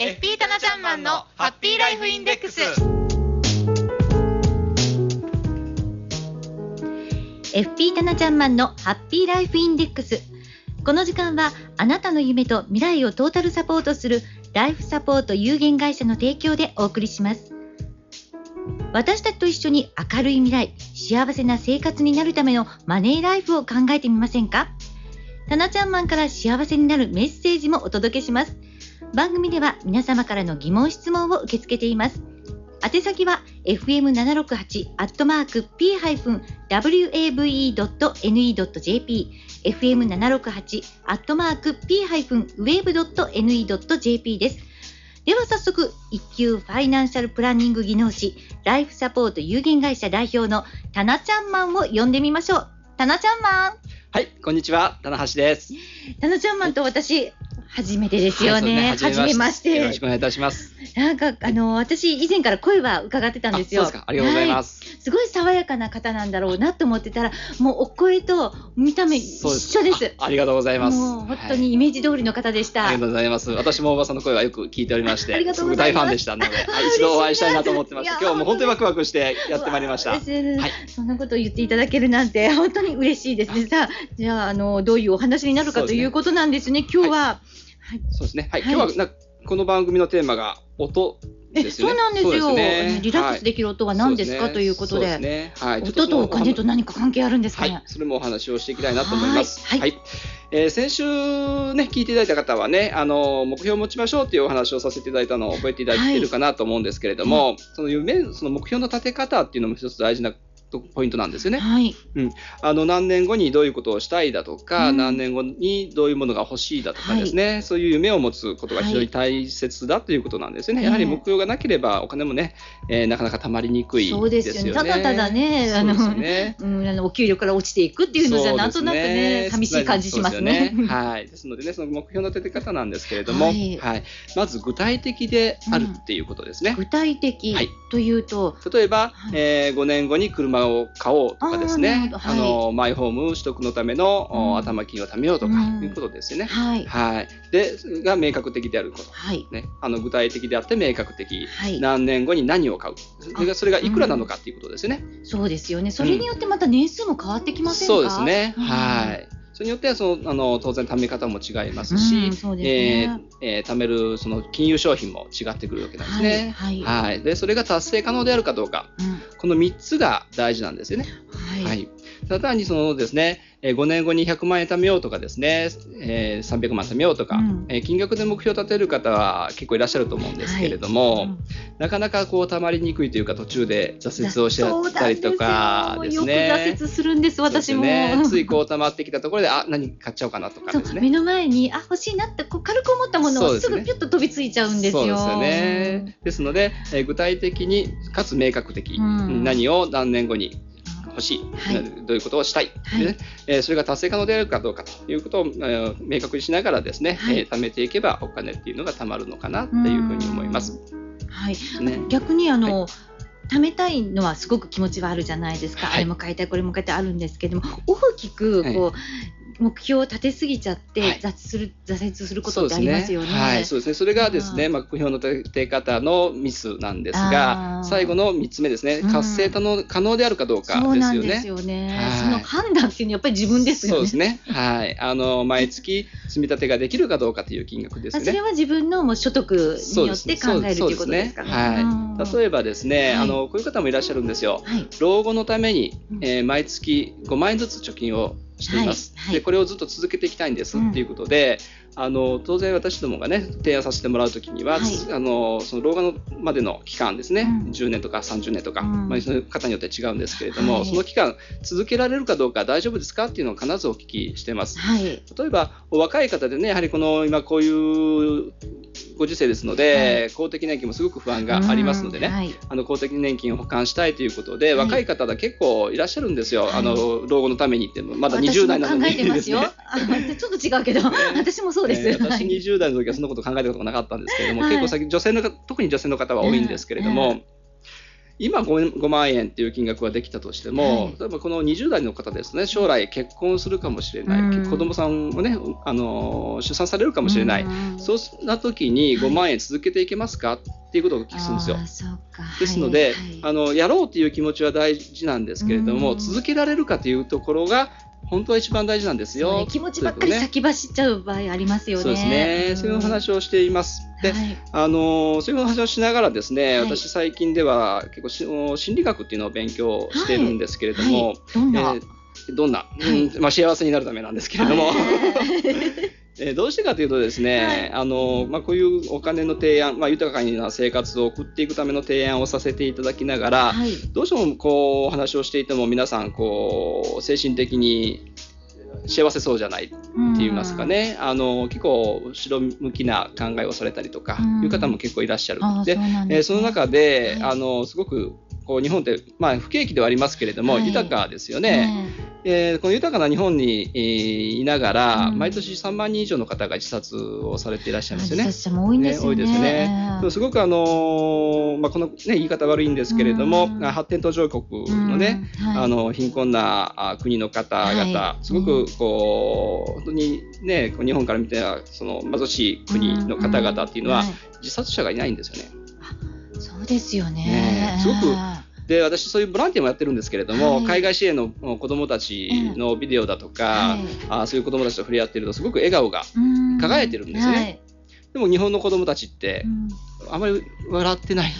FP タナちゃんマンのハッピーライフインデックス。FP タナちゃんマンのハッピーライフインデックス。この時間はあなたの夢と未来をトータルサポートするライフサポート有限会社の提供でお送りします。私たちと一緒に明るい未来幸せな生活になるためのマネーライフを考えてみませんか？タナちゃんマンから幸せになるメッセージもお届けします。番組では皆様からの疑問質問を受け付けています宛先は fm768 アットマーク p-wave.ne.jp fm768 アットマーク p-wave.ne.jp です。では早速、一級ファイナンシャルプランニング技能士、ライフサポート有限会社代表のタナちゃんマンを呼んでみましょう。タナちゃんマン。はい、こんにちは、棚橋です。タナちゃんマンと私、初めてですよはいね。めまして。よろしくお願いいたします。なんか、あの、私、以前から声は伺ってたんですよ。すか。ありがとうございはます。すごい爽やかな方なんだろうなと思ってたら、もうお声と見た目一そう緒です。あありがとうございます。もう本当はいにイメージ通りの方でした。ありがとうございます。私もおばさんの声はよく聞いておりまして、ありがごくうございます大ファンでしたので、はい一度お会いしたいなと思ってました。いや今日も本当にワクワクしてやってまいりました。はいい。そんなことを言っていただけるなんて、本当に嬉しいですね。さあ、じゃあ、あの、どういうお話になるかということなんですね。今日は。はいそうですね。はい。はい今日はなこの番組のテーマが音ね。そうなんですよねリラックスできる音は何ですか、はいということで。すね。はい。音とお金と何か関係あるんですかね？はい、それもお話をしていきたいなと思います。はいはいえー先週ね、聞いていただいた方はね、あの、目標を持ちましょうというお話をさせていただいたのを覚えていただいているかなと思うんですけれども、その夢、その目標の立て方っていうのも一つ大事なとポイントなんですよね。はい。あの、何年後にどういうことをしたいだとか、うん何年後にどういうものが欲しいだとかですね、そういう夢を持つことが非常に大切だということなんですよね。はいやはり目標がなければお金もね、えーなかなか貯まりにくいそうですよね。ただただね、あの、そう ん、あのお給料から落ちていくっていうのじゃ、なんとなくね、寂しい感じしますね。そうですよ はい。ですのでね、その目標の立て方なんですけれども、ははいい。まず具体的であるっていうことですね。具体的はいというと、例えば、はいえー5年後に車を買おうとかですねはいあのマイホーム取得のための、頭金を貯めようとかうんいうことですよね。はい。はい。で、が明確的であること。はい。ね、あの具体的であって明確的、はい。何年後に何を買うそれがそれがいくらなのかっていうことですよね。そうですよね。それによってまた年数も変わってきませんか？そうですね、うんはいそれによってはそのあの当然貯め方も違いますし、うんそうですえねーえー貯めるその金融商品も違ってくるわけなんですね。はい。はい。はい、でそれが達成可能であるかどうかうんこの3つが大事なんですよね。はい。はい、ただ単にそのですね、えー5年後に100万円貯めようとかですね、えー300万貯めようとか、うんえー金額で目標を立てる方は結構いらっしゃると思うんですけれども、うんなかなかこう貯まりにくいというか途中で挫折をしちゃったりとかですね。よよく挫折するんです、私も。ね、ついこう溜まってきたところで、あ、何買っちゃおうかなとかですね。目の前に、あ、欲しいなってこう軽く思ったものをすぐピュッと飛びついちゃうんですよ。そうですよね。ですので、えー具体的にかつ明確的、うん何を何年後に欲しい、はい。どういうことをしたい、はい。えーそれが達成可能であるかどうかということを、えー明確にしながらですね、はい。えー貯めていけばお金っていうのが貯まるのかなっていうふうに思います。はい。ね。逆にあの、貯めたいのはすごく気持ちはあるじゃないですか、はい。あれも買いたいこれも買いたいあるんですけども大きくこう、目標を立てすぎちゃって、はい挫折する挫折することってありますよね。はい、そうですね。それがですね、うん目標の立て方のミスなんですあがー、最後の3つ目ですね、うん達成可能可能であるかどうかですよねなんです。よね。はいその判断っていうのはやっぱり自分ですよね。そうですね。はい。あの、毎月積み立てができるかどうかという金額ですよね。あそれは自分のもう所得によって考えるということですかね。はい。例えばですね、はいあの、こういう方もいらっしゃるんですよ。はい。老後のためにうん、えー毎月5万円ずつ貯金をしています、はいはい。でこれをずっと続けていきたいんですうんっていうことで、あの当然私どもがね提案させてもらうときには、はい。あのその老後のまでの期間ですね、うん。10年とか30年とか、うん。まあ、その方によって違うんですけれども、はい。その期間続けられるかどうか大丈夫ですかっていうのを必ずお聞きしてます。はい。例えばお若い方でねやはりこの今こういうご時世ですので、公的年金もすごく不安がありますのでね、うんはい。あの公的年金を保管したいということで、はい。若い方が結構いらっしゃるんですよ、はい。あの老後のためにって、まだ20代なのに。考えてますよ。ちょっと違うけど、私もそうです。えー私はい。20代の時はそんなこと考えたことがなかったんですけれども、はい。結構先女性の方特に女性の方は多いんですけれども、はい今 5, 5万円っていう金額ができたとしても、はい。例えばこの20代の方ですね将来結婚するかもしれない、うん。子供さんをねあの出産されるかもしれない、うんそうした時にはい。5万円続けていけますか？っていうことをお聞きするんですよ。ですので、はい。あのやろうっていう気持ちは大事なんですけれども、うん。続けられるかというところが本当は一番大事なんですよ。ね。気持ちばっかり先走っちゃう場合ありますよね。そうですね、そういうお話をしています。で、はい。あのそういうお話をしながらですね、はい。私最近では結構心理学っていうのを勉強してるんですけれども、はい。どんな、えーどんな、い。うんまあ、幸せになるためなんですけれども、はい えーどうしてかというとですね、あのまあ、こういうお金の提案、まあ、豊かな生活を送っていくための提案をさせていただきながら、はい。どうしてもこうお話をしていても皆さんこう精神的に幸せそうじゃないって言いますかね、あの結構後ろ向きな考えをされたりとかうん。いう方も結構いらっしゃる。でそえーその中で、はい。あのすごくこう日本って、まあ、不景気ではありますけれども、はい。豊かですよね。えーこの豊かな日本に、えーいながら、うん。毎年3万人以上の方が自殺をされていらっしゃいますよね。自殺者も多いんですよね。多いですね。ええすごくあのーまあ、この、ね、言い方悪いんですけれども、うん。あ発展途上国のね、うん。はい。あの貧困なあ国の方々、はい。すごくこう、本当にね、こう日本から見てはその貧しい国の方々っていうのは、ん。ん自殺者がいないんですよね。そうですよね。ねえすごくで私そういうボランティアもやってるんですけれども、はい。海外支援の子どもたちのビデオだとか、はい。あそういう子どもたちと触れ合ってるとすごく笑顔がうん。輝いてるんですよね。はい。でも日本の子どもたちってうん。あまり笑ってない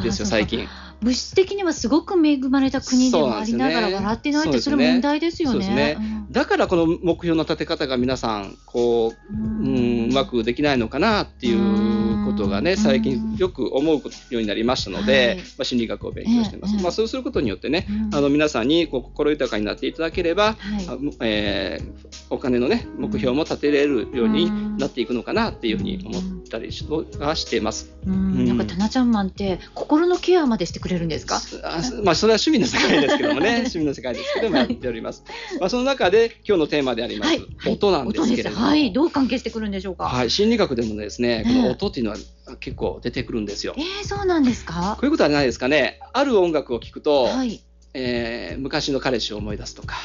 んですよ最近。物質的にはすごく恵まれた国でもありながら笑ってないってそれ問題ですよね。だからこの目標の立て方が皆さんこううん。うまくできないのかなっていうことがうん。ね最近よく思うようになりましたので、はい。まあ、心理学を勉強してます、ええまあ、そうすることによってねうん。あの皆さんにこう心豊かになっていただければ、はい。あえーお金のね目標も立てれるようになっていくのかなっていうふうに思ったりしはしてます。うん。うん。なんかタナちゃんマンって心のケアまでしてくれるんですか。あまあ、それは趣味の世界ですけどもね、趣味の世界ですけどもやっております。まあ、その中で今日のテーマであります、はい。音なんですけれども、音はい、どう関係してくるんでしょうか？はい、心理学でもですね、ええ。この音っていうのは結構出てくるんですよ。えー、そうなんですか？こ。ういうことはないですかね。ある音楽を聴くと、はい。えー昔の彼氏を思い出すとか、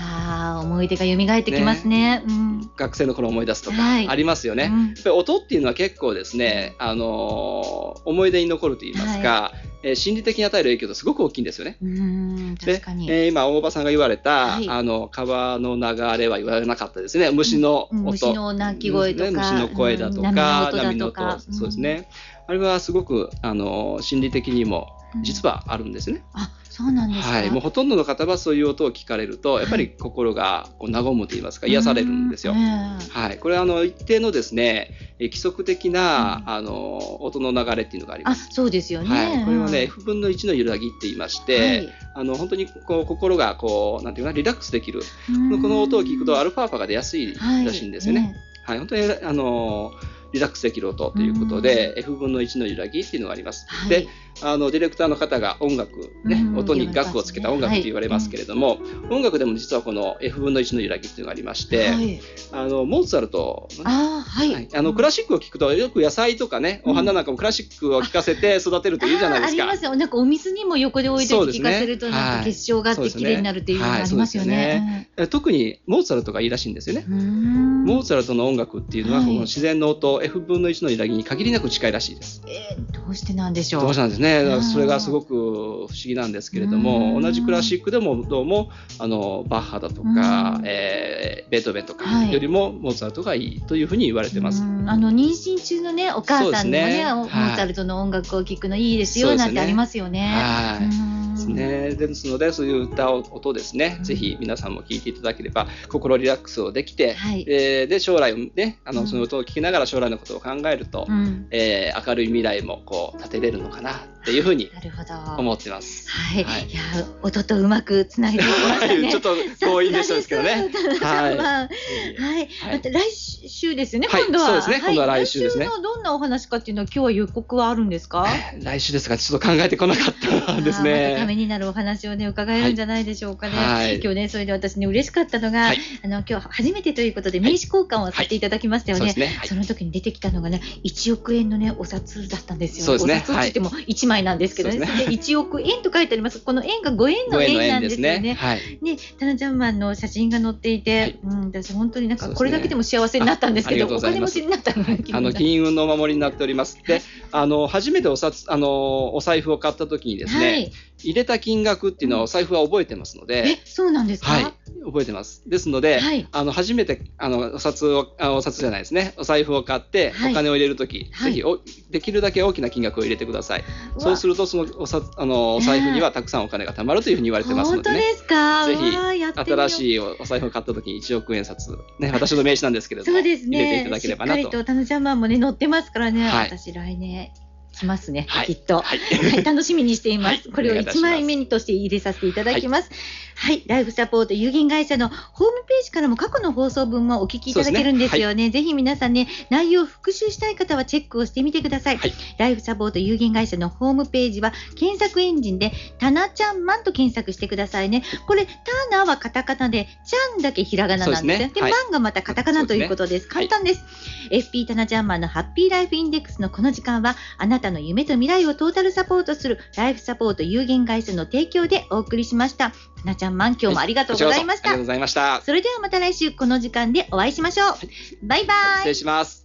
ああ、思い出が蘇ってきますね。うん。学生の頃を思い出すとか、はいありますよね。うん音っていうのは結構ですね、あのー思い出に残ると言いますか、えー心理的に与える影響ってすごく大きいんですよね。うーん、で確かに。えー今大場さんが言われた、はい。あの川の流れは言われなかったですね。虫の音、うん虫の鳴き声とか。ね虫の声だとか、波のとか。音そうですね、あれはすごくあの心理的にもうん実はあるんですね、あ、そうなんですか。はい、もうほとんどの方はそういう音を聞かれるとやっぱり心がこう和むと言いますか癒されるんですよ。う。ねはい、これはあの一定のですねえ規則的な、うん。あの音の流れっていうのがありあ、ます。そうですよね。はい、これはね、うん F 分の1の揺らぎって言いまして、あの本当にこう心がこうなんていうかなリラックスできる、はいこの音を聞くとアルファ波が出やすいはい。らしいんですよね。はい、本当にあのリラックスできる音ということで、F 分の1の揺らぎっていうのがあります。はい。で、あのディレクターの方が音楽ね、うん音に楽をつけた音楽って言われますけれども、音楽でも実はこの F 分の1の揺らぎっていうのがありまして、はい、あのモーツァルトあーはい、はい、あのクラシックを聞くとよく野菜とかね、お花なんかもクラシックを聞かせて育てるというじゃないですか。ありますよ。なんかお水にも横で置いてそうですね。聞かせるとなんはい。か結晶があって綺麗になるっていうのがありますよね。え特にモーツァルトがいいらしいんですよね。モーツァルトの音楽っていうのは、はい。この自然の音 F 分の1の揺らぎに限りなく近いらしいです。えーどうしてなんでしょう。どうしたんですね。だからうんそれがすごく不思議なんですけれども、うん。同じクラシックでもどうもあのバッハだとか、うん。えーベートーベンとかはい。よりもモーツァルトがいいというふうに言われてます。うん。あの妊娠中のねお母さんのねね。モーツァルトの音楽を聴くのいいですよなんてありますよね。はい。うんですね。ですので、そういう歌を音ですね、うん。ぜひ皆さんも聴いていただければ、心リラックスをできて、はい。えーで、将来をね、あの、うん。その音を聴きながら将来のことを考えると、うん。えー明るい未来もこう、立てれるのかなっていうふうになるほど。思ってます。はい、はいい、や音とうまくつないでいきましたね。ちょっと強引でしたですけどね。はい。ははい。はいまた来週ですよね。はい今度は。そうですね今度は来週ですね来週のどんなお話かっていうのは今日は予告はあるんですか？い。来週ですが、ちょっと考えてこなかったですあーまたためね。になるお話をね伺えるんじゃないでしょうかね。はい今日ねそれで私ね嬉しかったのが、はいあの今日初めてということで名刺交換をさせていただきましたよね。その時に出てきたのがね1億円のねお札だったんですよ。そうですねお札っても1枚なんですけどね。そうですねそれで1億円と書いてあります。この円が5円の円なん縁ですよね。はい。ね、タナちゃんマンの写真が載っていて、はいうん、私本当になんかこれだけでも幸せになったんですけど、あありがとうお金持ちになったような気分あのが金運のお守りになっております。で、あの初めてお札あのお財布を買った時にですね、はい。入れた金額っていうのはお財布は覚えてますのでえ、、そうなんですか？はい、覚えてます。ですので、はいあの初めてあのお札をあお札じゃないですね、お財布を買って、はいお金を入れるとき、はいぜひおできるだけ大きな金額を入れてください。そうするとそのお札あのお財布にはたくさんお金が貯まるというふうに言われてますのでね。本当ですか？ぜひ新しいおお財布を買った時に1億円札、ね、私の名刺なんですけれども、そうですね。入れていただければなと。しっかりとタナちゃんマンもね、載ってますからね、はい私来年来ますね、はいきっと。はい。はい、楽しみにしています。はいこれを1お願いいたします枚目にとして入れさせていただきます。はい、ライフサポート有限会社のホームページからも過去の放送分もお聞きいただけるんですよね。ぜひ皆さんね、内容を復習したい方はチェックをしてみてください。はいライフサポート有限会社のホームページは検索エンジンでタナちゃんマンと検索してくださいね。これ、タナはカタカナで、ちゃんだけひらがななんですねはいマンがまたカタカナということです。簡単です。FP タナちゃんマンのハッピーライフインデックスのこの時間は、あなたの夢と未来をトータルサポートするライフサポート有限会社の提供でお送りしました。タナちゃんマン、今日もありがとうございました。こちらこそありがとうございました。それではまた来週この時間でお会いしましょう。バイバイ。失礼します。